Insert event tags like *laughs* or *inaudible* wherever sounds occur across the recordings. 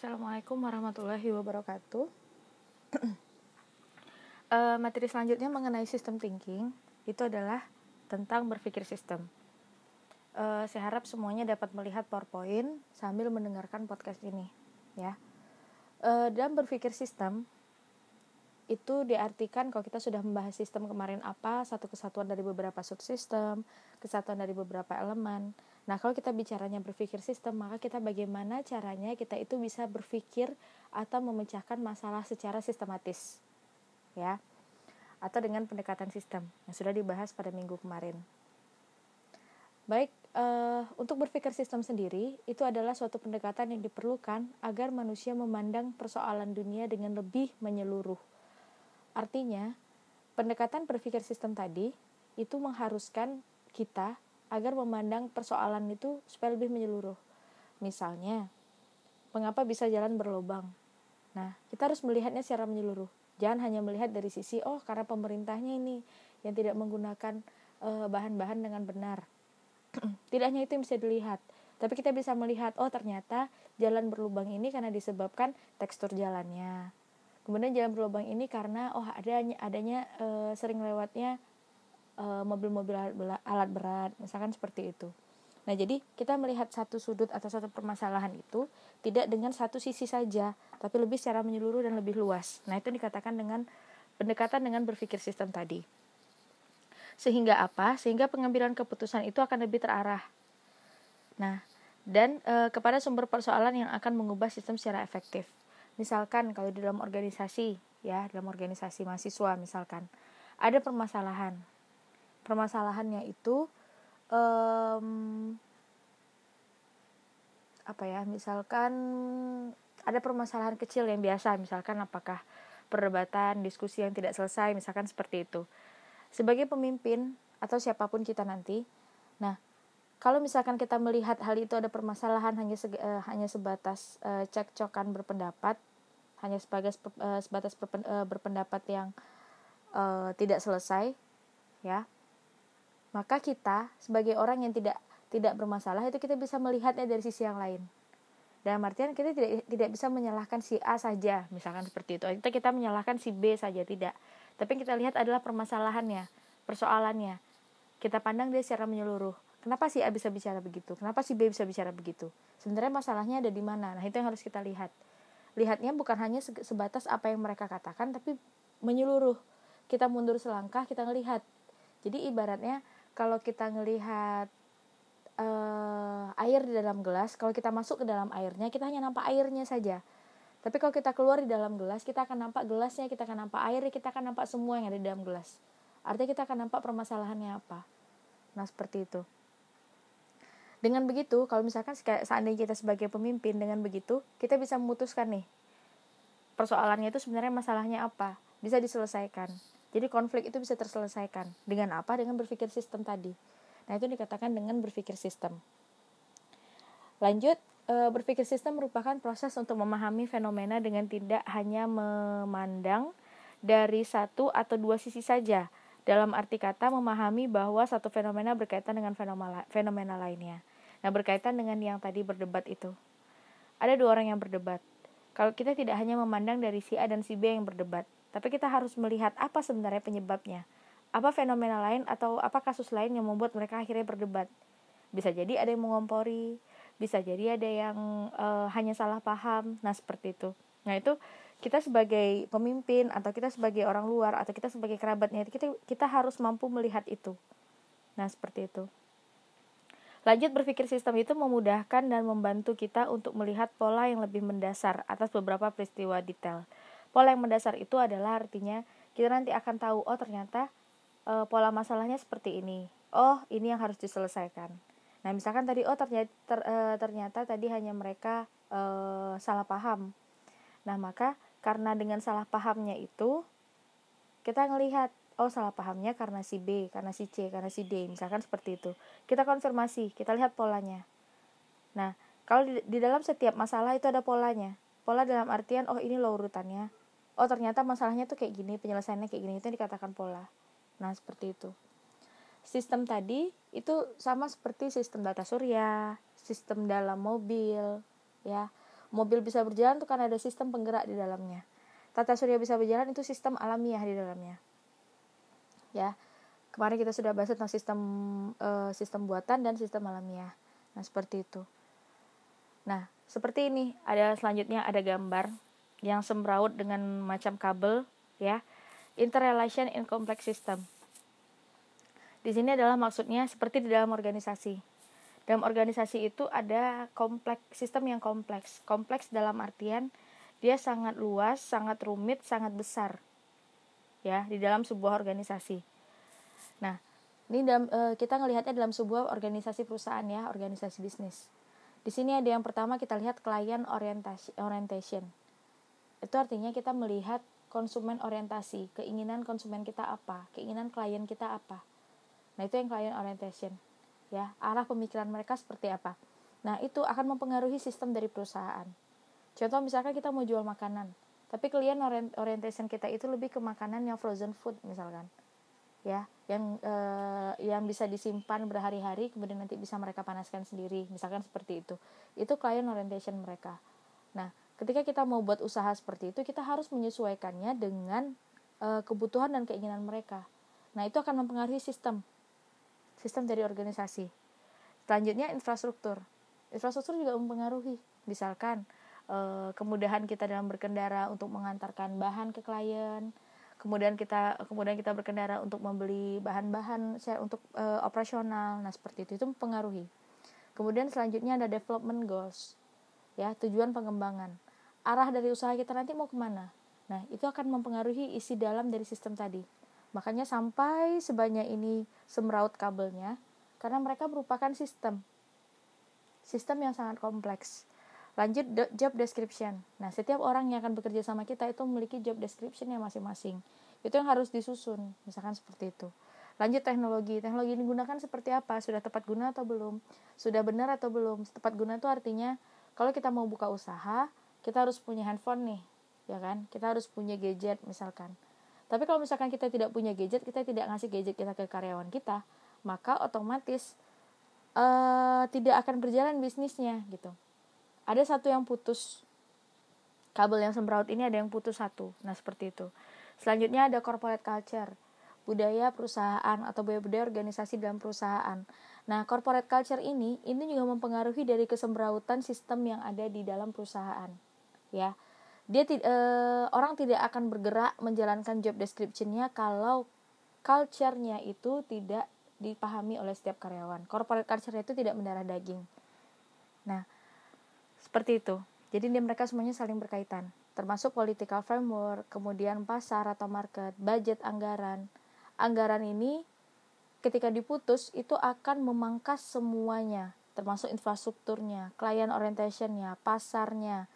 Assalamualaikum warahmatullahi wabarakatuh. uh, *clears throat* materi selanjutnya mengenai sistem thinking itu adalah tentang berpikir sistem. Uh, saya harap semuanya dapat melihat PowerPoint sambil mendengarkan podcast ini, ya. Uh, dalam berpikir sistem itu diartikan kalau kita sudah membahas sistem kemarin apa satu kesatuan dari beberapa subsistem kesatuan dari beberapa elemen nah kalau kita bicaranya berpikir sistem maka kita bagaimana caranya kita itu bisa berpikir atau memecahkan masalah secara sistematis ya. Atau dengan pendekatan sistem yang sudah dibahas pada minggu kemarin. Baik uh, untuk berpikir sistem sendiri itu adalah suatu pendekatan yang diperlukan agar manusia memandang persoalan dunia dengan lebih menyeluruh. Artinya, pendekatan berpikir sistem tadi itu mengharuskan kita agar memandang persoalan itu supaya lebih menyeluruh. Misalnya, mengapa bisa jalan berlubang? Nah, kita harus melihatnya secara menyeluruh. Jangan hanya melihat dari sisi, oh karena pemerintahnya ini yang tidak menggunakan eh, bahan-bahan uh, dengan benar. *clears throat* tidak hanya itu yang bisa dilihat, tapi kita bisa melihat, oh ternyata jalan berlubang ini karena disebabkan tekstur jalannya, kemudian jalan berlubang ini karena oh adanya adanya e, sering lewatnya eh, mobil-mobil alat, alat berat misalkan seperti itu. Nah jadi kita melihat satu sudut atau satu permasalahan itu tidak dengan satu sisi saja tapi lebih secara menyeluruh dan lebih luas. Nah itu dikatakan dengan pendekatan dengan berpikir sistem tadi. Sehingga apa? Sehingga pengambilan keputusan itu akan lebih terarah. Nah dan e, kepada sumber persoalan yang akan mengubah sistem secara efektif. Misalkan kalau di dalam organisasi ya dalam organisasi mahasiswa misalkan ada permasalahan permasalahannya itu um, apa ya misalkan ada permasalahan kecil yang biasa misalkan apakah perdebatan diskusi yang tidak selesai misalkan seperti itu. Sebagai pemimpin atau siapa pun kita nanti nah kalau misalkan kita melihat hal itu ada permasalahan hanya se, uh, hanya sebatas uh, cekcokan berpendapat hanya sebagai uh, sebatas berpendapat yang uh, tidak selesai ya maka kita sebagai orang yang tidak tidak bermasalah itu kita bisa melihatnya dari sisi yang lain. Dalam artian kita tidak tidak bisa menyalahkan si A saja. Misalkan seperti itu. Kita kita menyalahkan si B saja tidak. Tapi yang kita lihat adalah permasalahannya persoalannya. Kita pandang dia secara menyeluruh. Kenapa si A bisa bicara begitu? Kenapa si B bisa bicara begitu? Sebenarnya masalahnya ada di mana? Nah itu yang harus kita lihat. Lihatnya bukan hanya sebatas apa yang mereka katakan tapi menyeluruh. Kita mundur selangkah kita ngelihat. Jadi ibaratnya kalau kita ngelihat uh, air di dalam gelas kalau kita masuk ke dalam airnya kita hanya nampak airnya saja. Tapi kalau kita keluar di dalam gelas kita akan nampak gelasnya kita akan nampak airnya kita akan nampak semua yang ada di dalam gelas. Artinya kita akan nampak permasalahannya apa. Nah seperti itu. Dengan begitu kalau misalkan seandainya kita sebagai pemimpin dengan begitu kita bisa memutuskan nih persoalannya itu sebenarnya masalahnya apa. Bisa diselesaikan jadi konflik itu bisa terselesaikan dengan apa dengan berpikir sistem tadi nah itu dikatakan dengan berpikir sistem lanjut e, berpikir sistem merupakan proses untuk memahami fenomena dengan tidak hanya memandang dari satu atau dua sisi saja dalam arti kata memahami bahwa satu fenomena berkaitan dengan fenomena lainnya. Nah, berkaitan dengan yang tadi berdebat itu. Ada dua orang yang berdebat. Kalau kita tidak hanya memandang dari si A dan si B yang berdebat, tapi kita harus melihat apa sebenarnya penyebabnya. Apa fenomena lain atau apa kasus lain yang membuat mereka akhirnya berdebat. Bisa jadi ada yang mengompori, bisa jadi ada yang uh, hanya salah paham. Nah, seperti itu. Nah, itu kita sebagai pemimpin atau kita sebagai orang luar atau kita sebagai kerabatnya kita kita harus mampu melihat itu. Nah, seperti itu. Lanjut berpikir sistem itu memudahkan dan membantu kita untuk melihat pola yang lebih mendasar atas beberapa peristiwa detail. Pola yang mendasar itu adalah artinya kita nanti akan tahu oh ternyata e, pola masalahnya seperti ini. Oh, ini yang harus diselesaikan. Nah, misalkan tadi oh ternyata ter, e, ternyata tadi hanya mereka e, salah paham. Nah, maka karena dengan salah pahamnya itu kita ngelihat oh salah pahamnya karena si B, karena si C, karena si D, misalkan seperti itu. Kita konfirmasi, kita lihat polanya. Nah, kalau di, di dalam setiap masalah itu ada polanya. Pola dalam artian, oh ini loh urutannya. Oh ternyata masalahnya tuh kayak gini, penyelesaiannya kayak gini, itu dikatakan pola. Nah, seperti itu. Sistem tadi itu sama seperti sistem data surya, sistem dalam mobil, ya. mobil bisa berjalan itu karena ada sistem penggerak di dalamnya. Tata surya bisa berjalan itu sistem alamiah di dalamnya. Ya. Kemarin kita sudah bahas tentang sistem uh, sistem buatan dan sistem alamiah. Nah seperti itu. Nah seperti ini. Ada selanjutnya ada gambar yang sembraut dengan macam kabel ya. Interrelation in complex system. Di sini adalah maksudnya seperti di dalam organisasi. Dalam organisasi itu ada kompleks sistem yang kompleks. Kompleks dalam artian dia sangat luas sangat rumit sangat besar ya di dalam sebuah organisasi. Nah ini dalam, e, kita ngelihatnya dalam sebuah organisasi perusahaan ya organisasi bisnis. Di sini ada yang pertama kita lihat klien orientation itu artinya kita melihat konsumen orientasi keinginan konsumen kita apa keinginan klien kita apa. Nah itu yang klien orientation ya. Arah pemikiran mereka seperti apa. Nah itu akan mempengaruhi sistem dari perusahaan. Contoh misalkan kita mau jual makanan tapi klien orientation kita itu lebih ke makanan yang frozen food misalkan ya. Yang eh, yang bisa disimpan berhari-hari kemudian nanti bisa mereka panaskan sendiri misalkan seperti itu. Itu klien orientation mereka. Nah ketika kita mau buat usaha seperti itu kita harus menyesuaikannya dengan eh, kebutuhan dan keinginan mereka nah itu akan mempengaruhi sistem sistem dari organisasi. Selanjutnya infrastruktur. Infrastruktur juga mempengaruhi. Misalkan eh, kemudahan kita dalam berkendara untuk mengantarkan bahan ke klien, kemudian kita kemudian kita berkendara untuk membeli bahan-bahan untuk eh, operasional. Nah, seperti itu itu mempengaruhi. Kemudian selanjutnya ada development goals. Ya, tujuan pengembangan. Arah dari usaha kita nanti mau ke mana? Nah, itu akan mempengaruhi isi dalam dari sistem tadi. Makanya sampai sebanyak ini semraut kabelnya karena mereka merupakan sistem. Sistem yang sangat kompleks. Lanjut job description. Nah, setiap orang yang akan bekerja sama kita itu memiliki job description yang masing-masing. Itu yang harus disusun, misalkan seperti itu. Lanjut teknologi. Teknologi yang digunakan seperti apa? Sudah tepat guna atau belum? Sudah benar atau belum? Tepat guna itu artinya kalau kita mau buka usaha, kita harus punya handphone nih, ya kan? Kita harus punya gadget misalkan tapi kalau misalkan kita tidak punya gadget, kita tidak ngasih gadget kita ke karyawan kita, maka otomatis uh, tidak akan berjalan bisnisnya gitu. Ada satu yang putus kabel yang sembraut ini ada yang putus satu. Nah seperti itu. Selanjutnya ada corporate culture, budaya perusahaan atau budaya organisasi dalam perusahaan. Nah, corporate culture ini ini juga mempengaruhi dari kesembrautan sistem yang ada di dalam perusahaan. Ya dia uh, orang tidak akan bergerak menjalankan job descriptionnya kalau culture-nya itu tidak dipahami oleh setiap karyawan. Corporate culture itu tidak mendarah daging. Nah, seperti itu. Jadi dia mereka semuanya saling berkaitan, termasuk political framework, kemudian pasar atau market, budget anggaran. Anggaran ini ketika diputus itu akan memangkas semuanya, termasuk infrastrukturnya, client orientationnya, pasarnya,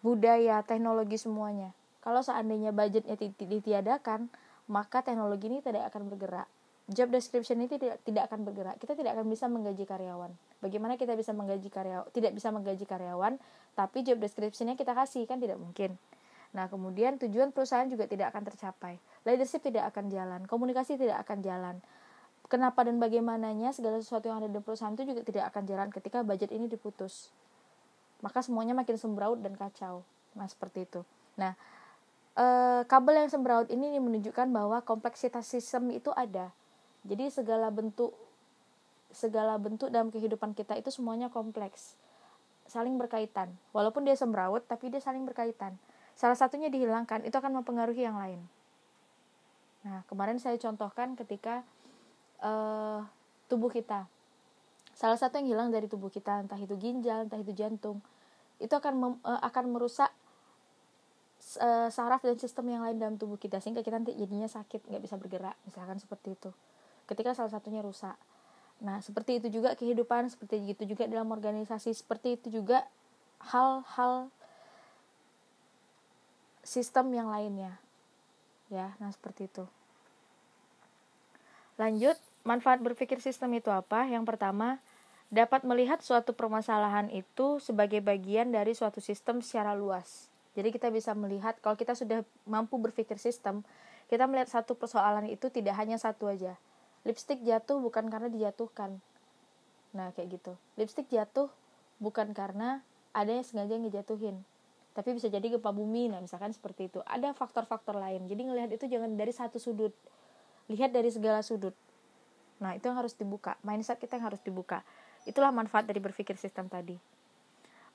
budaya, teknologi semuanya. Kalau seandainya budgetnya ditiadakan, maka teknologi ini tidak akan bergerak. Job description ini tidak tidak akan bergerak. Kita tidak akan bisa menggaji karyawan. Bagaimana kita bisa menggaji karyawan? Tidak bisa menggaji karyawan, tapi job descriptionnya kita kasih kan tidak mungkin. Nah, kemudian tujuan perusahaan juga tidak akan tercapai. Leadership tidak akan jalan, komunikasi tidak akan jalan. Kenapa dan bagaimananya segala sesuatu yang ada di perusahaan itu juga tidak akan jalan ketika budget ini diputus maka semuanya makin sembraut dan kacau. Nah seperti itu. Nah e, kabel yang sembraut ini menunjukkan bahwa kompleksitas sistem itu ada. Jadi segala bentuk segala bentuk dalam kehidupan kita itu semuanya kompleks. Saling berkaitan. Walaupun dia sembraut tapi dia saling berkaitan. Salah satunya dihilangkan. Itu akan mempengaruhi yang lain. Nah kemarin saya contohkan ketika uh, tubuh kita salah satu yang hilang dari tubuh kita entah itu ginjal entah itu jantung itu akan mem, uh, akan merusak uh, saraf dan sistem yang lain dalam tubuh kita sehingga kita nanti jadinya sakit nggak bisa bergerak misalkan seperti itu ketika salah satunya rusak. Nah seperti itu juga kehidupan seperti itu juga dalam organisasi seperti itu juga hal-hal sistem yang lainnya ya nah seperti itu. Lanjut manfaat berpikir sistem itu apa? Yang pertama dapat melihat suatu permasalahan itu sebagai bagian dari suatu sistem secara luas. Jadi kita bisa melihat kalau kita sudah mampu berpikir sistem, kita melihat satu persoalan itu tidak hanya satu aja. Lipstick jatuh bukan karena dijatuhkan. Nah, kayak gitu. Lipstick jatuh bukan karena ada yang sengaja ngejatuhin tapi bisa jadi gempa bumi nah misalkan seperti itu ada faktor-faktor lain jadi ngelihat itu jangan dari satu sudut lihat dari segala sudut nah itu yang harus dibuka mindset kita yang harus dibuka itulah manfaat dari berpikir sistem tadi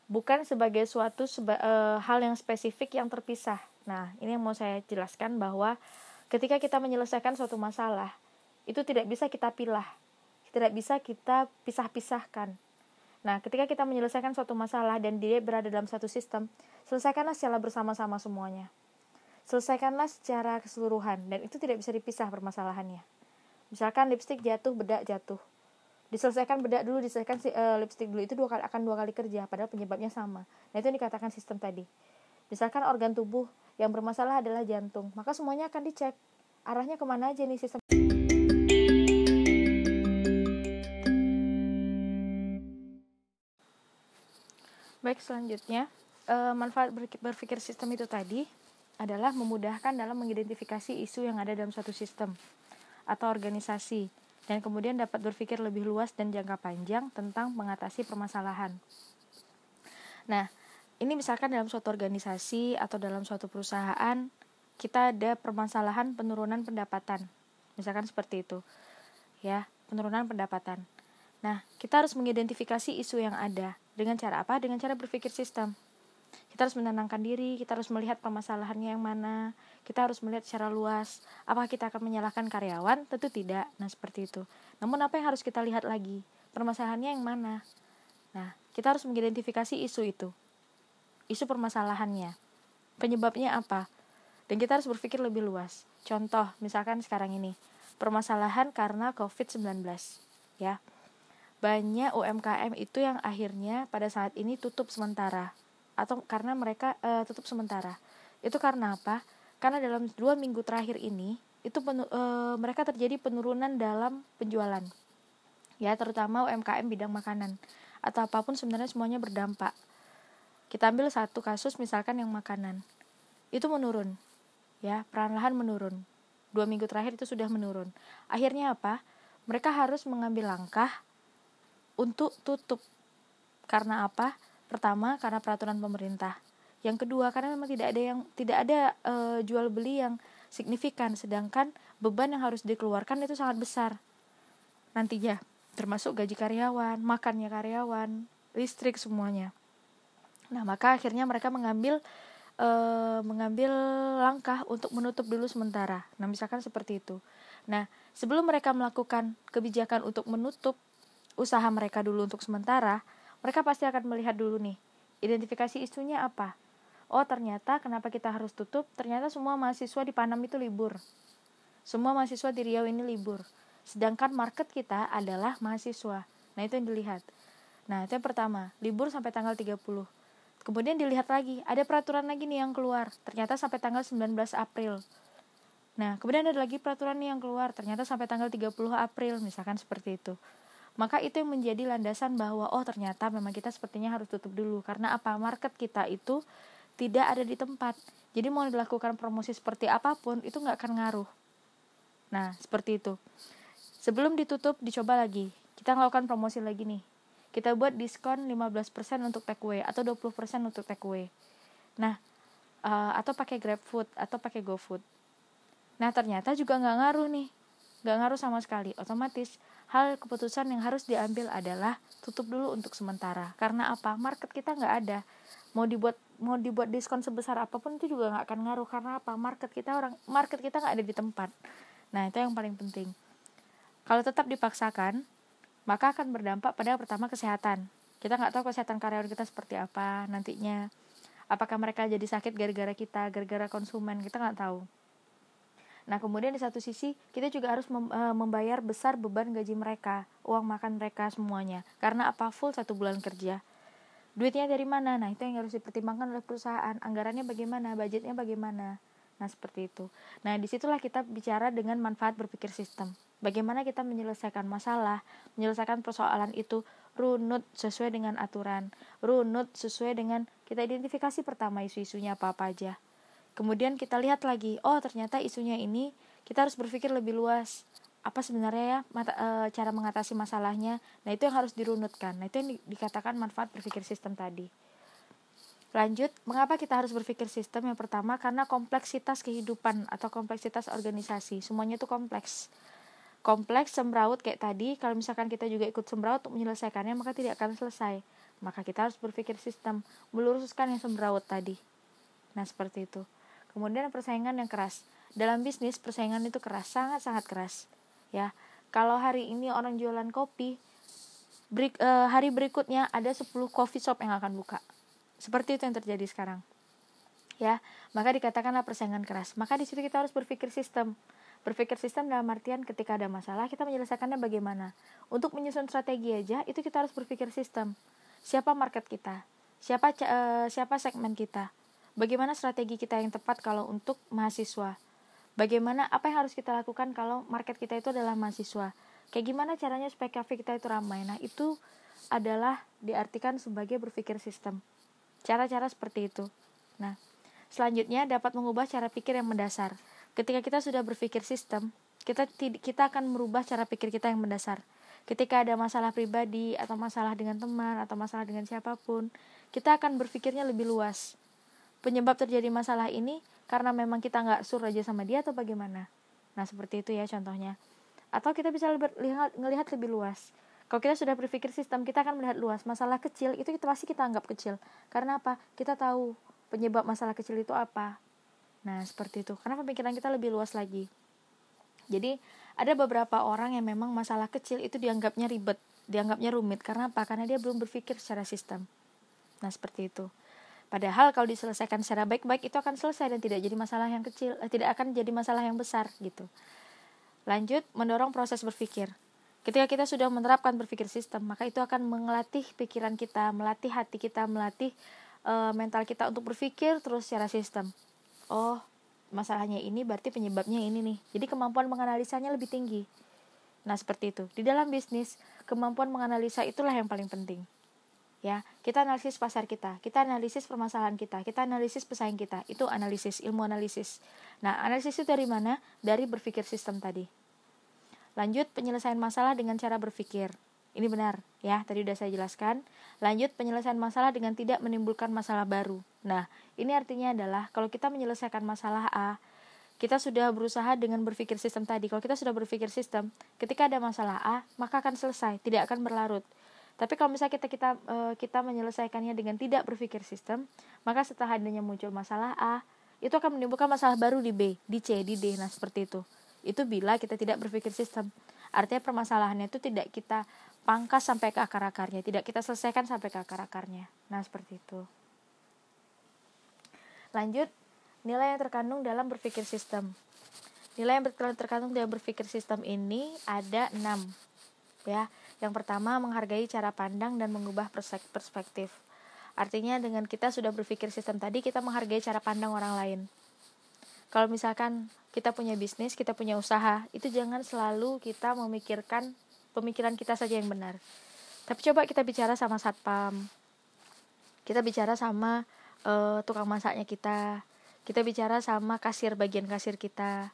bukan sebagai suatu seba, e, hal yang spesifik yang terpisah nah ini yang mau saya jelaskan bahwa ketika kita menyelesaikan suatu masalah itu tidak bisa kita pilah tidak bisa kita pisah-pisahkan Nah, ketika kita menyelesaikan suatu masalah dan dia berada dalam satu sistem, selesaikanlah secara bersama-sama semuanya. Selesaikanlah secara keseluruhan dan itu tidak bisa dipisah permasalahannya. Misalkan lipstick jatuh, bedak jatuh. Diselesaikan bedak dulu, diselesaikan si, uh, lipstick dulu itu dua kali akan dua kali kerja padahal penyebabnya sama. Nah, itu yang dikatakan sistem tadi. Misalkan organ tubuh yang bermasalah adalah jantung, maka semuanya akan dicek arahnya ke mana aja nih sistem. Baik, selanjutnya, e, manfaat berpikir sistem itu tadi adalah memudahkan dalam mengidentifikasi isu yang ada dalam suatu sistem atau organisasi dan kemudian dapat berpikir lebih luas dan jangka panjang tentang mengatasi permasalahan. Nah, ini misalkan dalam suatu organisasi atau dalam suatu perusahaan kita ada permasalahan penurunan pendapatan. Misalkan seperti itu. Ya, penurunan pendapatan. Nah, kita harus mengidentifikasi isu yang ada dengan cara apa? Dengan cara berpikir sistem. Kita harus menenangkan diri, kita harus melihat permasalahannya yang mana, kita harus melihat secara luas. Apakah kita akan menyalahkan karyawan? Tentu tidak. Nah, seperti itu. Namun apa yang harus kita lihat lagi? Permasalahannya yang mana? Nah, kita harus mengidentifikasi isu itu. Isu permasalahannya. Penyebabnya apa? Dan kita harus berpikir lebih luas. Contoh, misalkan sekarang ini, permasalahan karena COVID-19, ya banyak UMKM itu yang akhirnya pada saat ini tutup sementara atau karena mereka uh, tutup sementara. Itu karena apa? Karena dalam dua minggu terakhir ini itu penu, uh, mereka terjadi penurunan dalam penjualan. Ya terutama UMKM bidang makanan. Atau apa pun sebenarnya semuanya berdampak. Kita ambil satu kasus misalkan yang makanan. Itu menurun. Ya perlahan menurun. Dua minggu terakhir itu sudah menurun. Akhirnya apa? Mereka harus mengambil langkah untuk tutup. Karena apa? Pertama, karena peraturan pemerintah. Yang kedua, karena memang tidak ada yang tidak ada e, jual beli yang signifikan, sedangkan beban yang harus dikeluarkan itu sangat besar. Nantinya, termasuk gaji karyawan, makannya karyawan, listrik semuanya. Nah, maka akhirnya mereka mengambil e, mengambil langkah untuk menutup dulu sementara. Nah, misalkan seperti itu. Nah, sebelum mereka melakukan kebijakan untuk menutup usaha mereka dulu untuk sementara, mereka pasti akan melihat dulu nih, identifikasi isunya apa. Oh, ternyata kenapa kita harus tutup? Ternyata semua mahasiswa di Panam itu libur. Semua mahasiswa di Riau ini libur. Sedangkan market kita adalah mahasiswa. Nah, itu yang dilihat. Nah, itu yang pertama, libur sampai tanggal 30. Kemudian dilihat lagi, ada peraturan lagi nih yang keluar. Ternyata sampai tanggal 19 April. Nah, kemudian ada lagi peraturan nih yang keluar. Ternyata sampai tanggal 30 April, misalkan seperti itu maka itu yang menjadi landasan bahwa oh ternyata memang kita sepertinya harus tutup dulu. Karena apa? Market kita itu tidak ada di tempat. Jadi mau dilakukan promosi seperti apa pun itu nggak akan ngaruh. Nah seperti itu. Sebelum ditutup dicoba lagi. Kita melakukan promosi lagi nih. Kita buat diskon 15% untuk take away atau 20% untuk take away nah uh, atau pakai grab food atau pakai gofood. Nah ternyata juga nggak ngaruh nih nggak ngaruh sama sekali. Otomatis hal keputusan yang harus diambil adalah tutup dulu untuk sementara. Karena apa? Market kita nggak ada. Mau dibuat mau dibuat diskon sebesar apa pun itu juga nggak akan ngaruh. Karena apa? Market kita orang market kita nggak ada di tempat. Nah itu yang paling penting. Kalau tetap dipaksakan maka akan berdampak pada pertama kesehatan. Kita nggak tahu kesehatan karyawan kita seperti apa nantinya. Apakah mereka jadi sakit gara-gara kita gara-gara konsumen kita nggak tahu Nah, kemudian di satu sisi kita juga harus mem e, membayar besar beban gaji mereka, uang makan mereka semuanya. Karena apa? Full satu bulan kerja. Duitnya dari mana? Nah, itu yang harus dipertimbangkan oleh perusahaan. Anggarannya bagaimana? Budgetnya bagaimana? Nah, seperti itu. Nah, di situlah kita bicara dengan manfaat berpikir sistem. Bagaimana kita menyelesaikan masalah, menyelesaikan persoalan itu runut sesuai dengan aturan, runut sesuai dengan kita identifikasi pertama isu-isunya apa-apa aja kemudian kita lihat lagi oh ternyata isunya ini kita harus berpikir lebih luas apa sebenarnya ya mata, e, cara mengatasi masalahnya nah itu yang harus dirunutkan nah itu yang di, dikatakan manfaat berpikir sistem tadi Lanjut, mengapa kita harus berpikir sistem? Yang pertama, karena kompleksitas kehidupan atau kompleksitas organisasi. Semuanya itu kompleks. Kompleks, sembraut kayak tadi, kalau misalkan kita juga ikut sembraut untuk menyelesaikannya, maka tidak akan selesai. Maka kita harus berpikir sistem, meluruskan yang sembraut tadi. Nah, seperti itu. Kemudian persaingan yang keras. Dalam bisnis, persaingan itu keras, sangat-sangat keras. Ya, kalau hari ini orang jualan kopi, berik, uh, hari berikutnya ada 10 coffee shop yang akan buka seperti itu yang terjadi sekarang. Ya, maka dikatakanlah persaingan keras. Maka di situ kita harus berpikir sistem. Berpikir sistem dalam artian ketika ada masalah kita menyelesaikannya bagaimana. Untuk menyusun strategi aja itu kita harus berpikir sistem. Siapa market kita? Siapa uh, siapa segmen kita? Bagaimana strategi kita yang tepat kalau untuk mahasiswa? Bagaimana apa yang harus kita lakukan kalau market kita itu adalah mahasiswa? Kayak gimana caranya supaya cafe kita itu ramai? Nah, itu adalah diartikan sebagai berpikir sistem. Cara-cara seperti itu. Nah, selanjutnya dapat mengubah cara pikir yang mendasar. Ketika kita sudah berpikir sistem, kita kita akan merubah cara pikir kita yang mendasar. Ketika ada masalah pribadi atau masalah dengan teman atau masalah dengan siapa pun, kita akan berpikirnya lebih luas. Penyebab terjadi masalah ini karena memang kita nggak sur aja sama dia atau bagaimana. Nah seperti itu ya contohnya. Atau kita bisa lihat, ngelihat lebih luas kalau kita sudah berpikir sistem, kita akan melihat luas. Masalah kecil itu kita pasti kita anggap kecil. Karena apa? Kita tahu penyebab masalah kecil itu apa. Nah, seperti itu. Karena pemikiran kita lebih luas lagi. Jadi, ada beberapa orang yang memang masalah kecil itu dianggapnya ribet, dianggapnya rumit. Karena apa? Karena dia belum berpikir secara sistem. Nah, seperti itu. Padahal kalau diselesaikan secara baik-baik itu akan selesai dan tidak jadi masalah yang kecil, eh, tidak akan jadi masalah yang besar gitu. Lanjut, mendorong proses berpikir. Ketika kita sudah menerapkan berpikir sistem, maka itu akan melatih pikiran kita, melatih hati kita, melatih uh, mental kita untuk berpikir terus secara sistem. Oh, masalahnya ini berarti penyebabnya ini nih. Jadi kemampuan menganalisanya lebih tinggi. Nah, seperti itu. Di dalam bisnis, kemampuan menganalisa itulah yang paling penting. Ya, kita analisis pasar kita, kita analisis permasalahan kita, kita analisis pesaing kita. Itu analisis, ilmu analisis. Nah, analisis itu dari mana? Dari berpikir sistem tadi. Lanjut penyelesaian masalah dengan cara berpikir. Ini benar, ya. Tadi sudah saya jelaskan. Lanjut penyelesaian masalah dengan tidak menimbulkan masalah baru. Nah, ini artinya adalah kalau kita menyelesaikan masalah A, kita sudah berusaha dengan berpikir sistem tadi. Kalau kita sudah berpikir sistem, ketika ada masalah A, maka akan selesai, tidak akan berlarut. Tapi kalau misalnya kita kita eh, kita menyelesaikannya dengan tidak berpikir sistem, maka setelah adanya muncul masalah A, itu akan menimbulkan masalah baru di B, di C, di D. Nah, seperti itu. Itu bila kita tidak berpikir sistem. Artinya permasalahannya itu tidak kita pangkas sampai ke akar-akarnya tidak kita selesaikan sampai ke akar-akarnya. Nah seperti itu. Lanjut nilai yang terkandung dalam berpikir sistem. Nilai yang terkandung dalam berpikir sistem ini ada enam ya yang pertama menghargai cara pandang dan mengubah perspektif artinya dengan kita sudah berpikir sistem tadi kita menghargai cara pandang orang lain kalau misalkan kita punya bisnis, kita punya usaha, itu jangan selalu kita memikirkan pemikiran kita saja yang benar. Tapi coba kita bicara sama satpam, kita bicara sama uh, tukang masaknya kita, kita bicara sama kasir bagian kasir kita.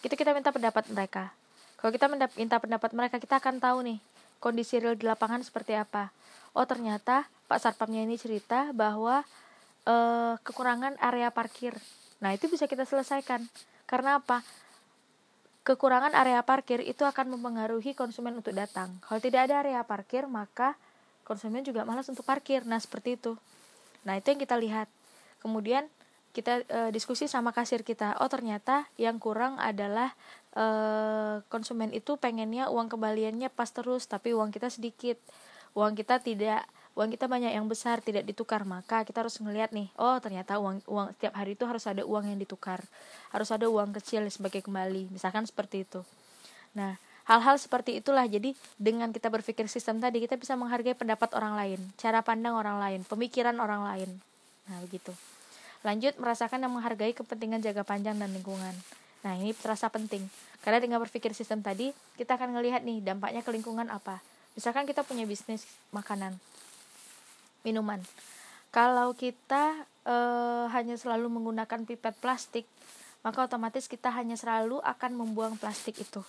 Kita kita minta pendapat mereka. Kalau kita minta pendapat mereka, kita akan tahu nih kondisi real di lapangan seperti apa. Oh ternyata Pak Satpamnya ini cerita bahwa uh, kekurangan area parkir. Nah itu bisa kita selesaikan karena apa? Kekurangan area parkir itu akan mempengaruhi konsumen untuk datang. Kalau tidak ada area parkir, maka konsumen juga malas untuk parkir. Nah, seperti itu. Nah, itu yang kita lihat. Kemudian kita e, diskusi sama kasir kita. Oh, ternyata yang kurang adalah e, konsumen itu pengennya uang kembaliannya pas terus, tapi uang kita sedikit. Uang kita tidak uang kita banyak yang besar tidak ditukar. Maka kita harus melihat nih oh ternyata uang uang setiap hari itu harus ada uang yang ditukar. Harus ada uang kecil sebagai kembali. Misalkan seperti itu. Nah hal-hal seperti itulah. Jadi dengan kita berpikir sistem tadi kita bisa menghargai pendapat orang lain cara pandang orang lain pemikiran orang lain. Nah begitu lanjut merasakan dan menghargai kepentingan jaga panjang dan lingkungan nah ini terasa penting karena dengan berpikir sistem tadi kita akan melihat nih dampaknya ke lingkungan apa misalkan kita punya bisnis makanan minuman. Kalau kita e, hanya selalu menggunakan pipet plastik, maka otomatis kita hanya selalu akan membuang plastik itu.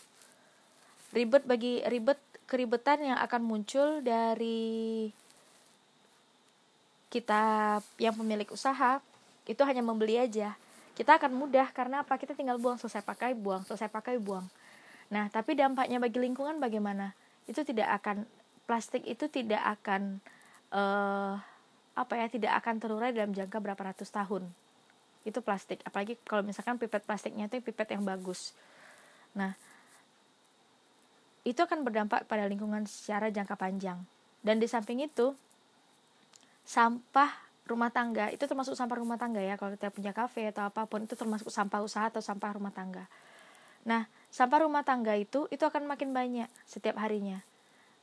Ribet bagi ribet keribetan yang akan muncul dari kita yang pemilik usaha itu hanya membeli aja. Kita akan mudah karena apa? Kita tinggal buang selesai pakai buang selesai pakai buang. Nah tapi dampaknya bagi lingkungan bagaimana? Itu tidak akan plastik itu tidak akan uh, apa ya tidak akan terurai dalam jangka berapa ratus tahun. Itu plastik. Apalagi kalau misalkan pipet plastiknya itu pipet yang bagus. Nah itu akan berdampak pada lingkungan secara jangka panjang. Dan di samping itu sampah rumah tangga. Itu termasuk sampah rumah tangga ya kalau kita punya kafe atau apa pun itu termasuk sampah usaha atau sampah rumah tangga. Nah sampah rumah tangga itu itu akan makin banyak setiap harinya.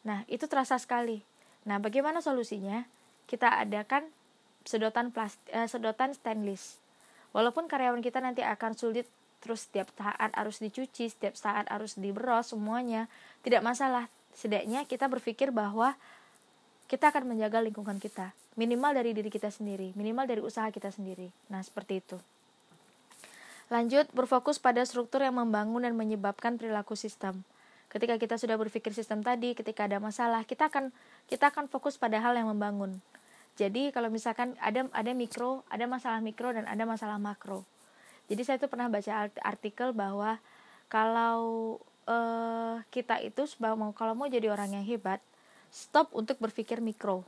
Nah itu terasa sekali. Nah bagaimana solusinya? Kita adakan sedotan plastik eh, sedotan stainless. Walaupun karyawan kita nanti akan sulit terus setiap saat harus dicuci setiap saat harus diberos semuanya tidak masalah. Setidaknya kita berpikir bahwa kita akan menjaga lingkungan kita minimal dari diri kita sendiri minimal dari usaha kita sendiri. Nah seperti itu. Lanjut berfokus pada struktur yang membangun dan menyebabkan perilaku sistem. Ketika kita sudah berpikir sistem tadi ketika ada masalah kita akan kita akan fokus pada hal yang membangun. Jadi kalau misalkan ada ada mikro ada masalah mikro dan ada masalah makro. Jadi saya tuh pernah baca artikel bahwa kalau uh, kita itu mau kalau mau jadi orang yang hebat stop untuk berpikir mikro.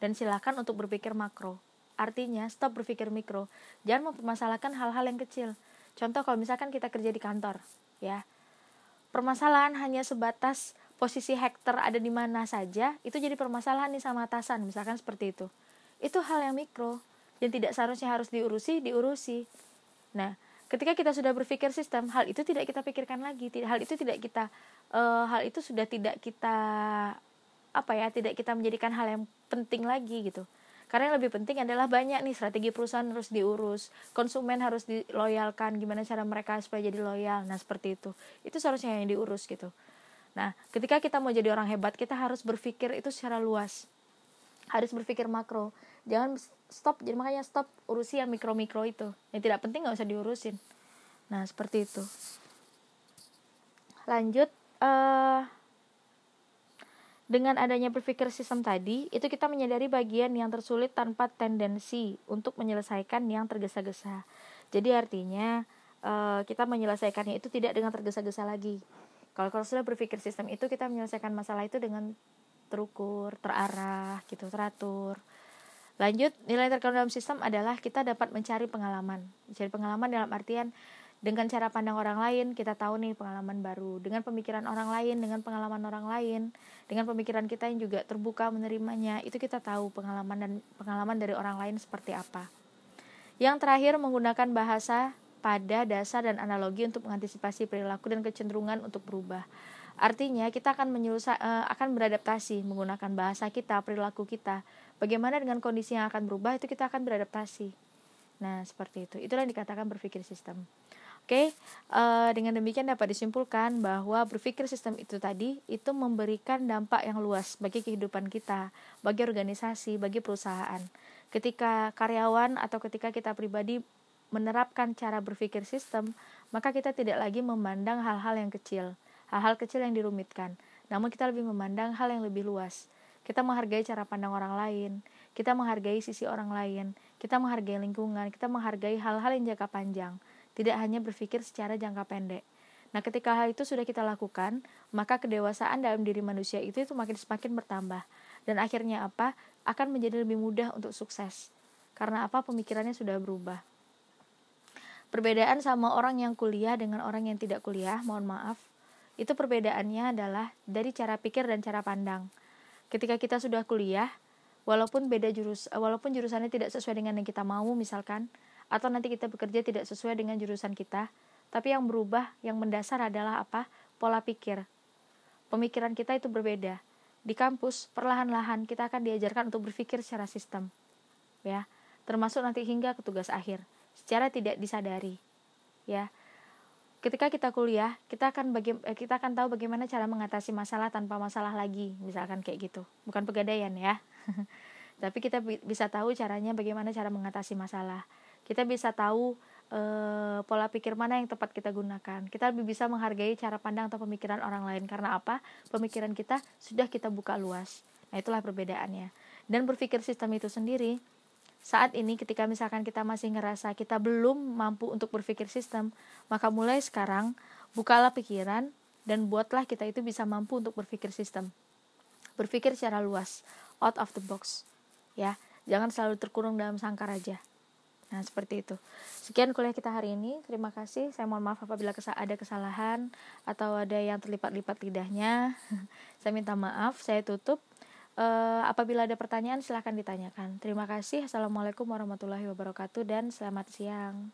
Dan silakan untuk berpikir makro. Artinya stop berpikir mikro. Jangan mempermasalahkan hal-hal yang kecil. Contoh kalau misalkan kita kerja di kantor ya. Permasalahan hanya sebatas posisi hektar ada di mana saja itu jadi permasalahan nih sama atasan misalkan seperti itu. Itu hal yang mikro yang tidak seharusnya harus diurusi diurusi. Nah ketika kita sudah berpikir sistem hal itu tidak kita pikirkan lagi hal itu tidak kita uh, hal itu sudah tidak kita apa ya tidak kita menjadikan hal yang penting lagi gitu. Karena yang lebih penting adalah banyak nih strategi perusahaan harus diurus konsumen harus diloyalkan gimana cara mereka supaya jadi loyal nah seperti itu. Itu seharusnya yang diurus gitu. Nah ketika kita mau jadi orang hebat kita harus berpikir itu secara luas. Harus berpikir makro jangan stop jadi makanya stop urusi yang mikro mikro itu yang tidak penting nggak usah diurusin nah seperti itu lanjut uh, dengan adanya berpikir sistem tadi, itu kita menyadari bagian yang tersulit tanpa tendensi untuk menyelesaikan yang tergesa-gesa. Jadi artinya uh, kita menyelesaikannya itu tidak dengan tergesa-gesa lagi. Kalau kalau sudah berpikir sistem itu kita menyelesaikan masalah itu dengan terukur, terarah, gitu, teratur. Lanjut, nilai terkandung dalam sistem adalah kita dapat mencari pengalaman. Mencari pengalaman dalam artian dengan cara pandang orang lain, kita tahu nih pengalaman baru. Dengan pemikiran orang lain, dengan pengalaman orang lain, dengan pemikiran kita yang juga terbuka menerimanya, itu kita tahu pengalaman dan pengalaman dari orang lain seperti apa. Yang terakhir menggunakan bahasa pada dasar dan analogi untuk mengantisipasi perilaku dan kecenderungan untuk berubah. Artinya kita akan menyusa, uh, akan beradaptasi menggunakan bahasa kita, perilaku kita. Bagaimana dengan kondisi yang akan berubah itu kita akan beradaptasi. Nah, seperti itu. Itulah yang dikatakan berpikir sistem. Oke, uh, dengan demikian dapat disimpulkan bahwa berpikir sistem itu tadi itu memberikan dampak yang luas bagi kehidupan kita, bagi organisasi, bagi perusahaan. Ketika karyawan atau ketika kita pribadi menerapkan cara berpikir sistem, maka kita tidak lagi memandang hal-hal yang kecil, hal-hal kecil yang dirumitkan. Namun kita lebih memandang hal yang lebih luas. Kita menghargai cara pandang orang lain, kita menghargai sisi orang lain, kita menghargai lingkungan, kita menghargai hal-hal yang jangka panjang, tidak hanya berpikir secara jangka pendek. Nah, ketika hal itu sudah kita lakukan, maka kedewasaan dalam diri manusia itu itu makin semakin bertambah. Dan akhirnya apa? Akan menjadi lebih mudah untuk sukses. Karena apa? Pemikirannya sudah berubah. Perbedaan sama orang yang kuliah dengan orang yang tidak kuliah, mohon maaf, itu perbedaannya adalah dari cara pikir dan cara pandang. Ketika kita sudah kuliah, walaupun beda jurus walaupun jurusannya tidak sesuai dengan yang kita mau misalkan, atau nanti kita bekerja tidak sesuai dengan jurusan kita, tapi yang berubah yang mendasar adalah apa? Pola pikir. Pemikiran kita itu berbeda. Di kampus, perlahan-lahan kita akan diajarkan untuk berpikir secara sistem. Ya, termasuk nanti hingga ke tugas akhir secara tidak disadari. Ya, ketika kita kuliah kita akan bagi, eh, kita akan tahu bagaimana cara mengatasi masalah tanpa masalah lagi misalkan kayak gitu. Bukan pegadaian ya. *laughs* Tapi kita bisa tahu caranya bagaimana cara mengatasi masalah. Kita bisa tahu e, pola pikir mana yang tepat kita gunakan. Kita lebih bisa menghargai cara pandang atau pemikiran orang lain. Karena apa? Pemikiran kita sudah kita buka luas. Nah itulah perbedaannya. Dan berpikir sistem itu sendiri saat ini ketika misalkan kita masih ngerasa kita belum mampu untuk berpikir sistem, maka mulai sekarang bukalah pikiran dan buatlah kita itu bisa mampu untuk berpikir sistem. Berpikir secara luas, out of the box. Ya, jangan selalu terkurung dalam sangkar aja. Nah, seperti itu. Sekian kuliah kita hari ini. Terima kasih. Saya mohon maaf apabila ada kesalahan atau ada yang terlipat-lipat lidahnya. *laughs* saya minta maaf. Saya tutup. Uh, apabila ada pertanyaan silahkan ditanyakan. Terima kasih. Assalamualaikum warahmatullahi wabarakatuh dan selamat siang.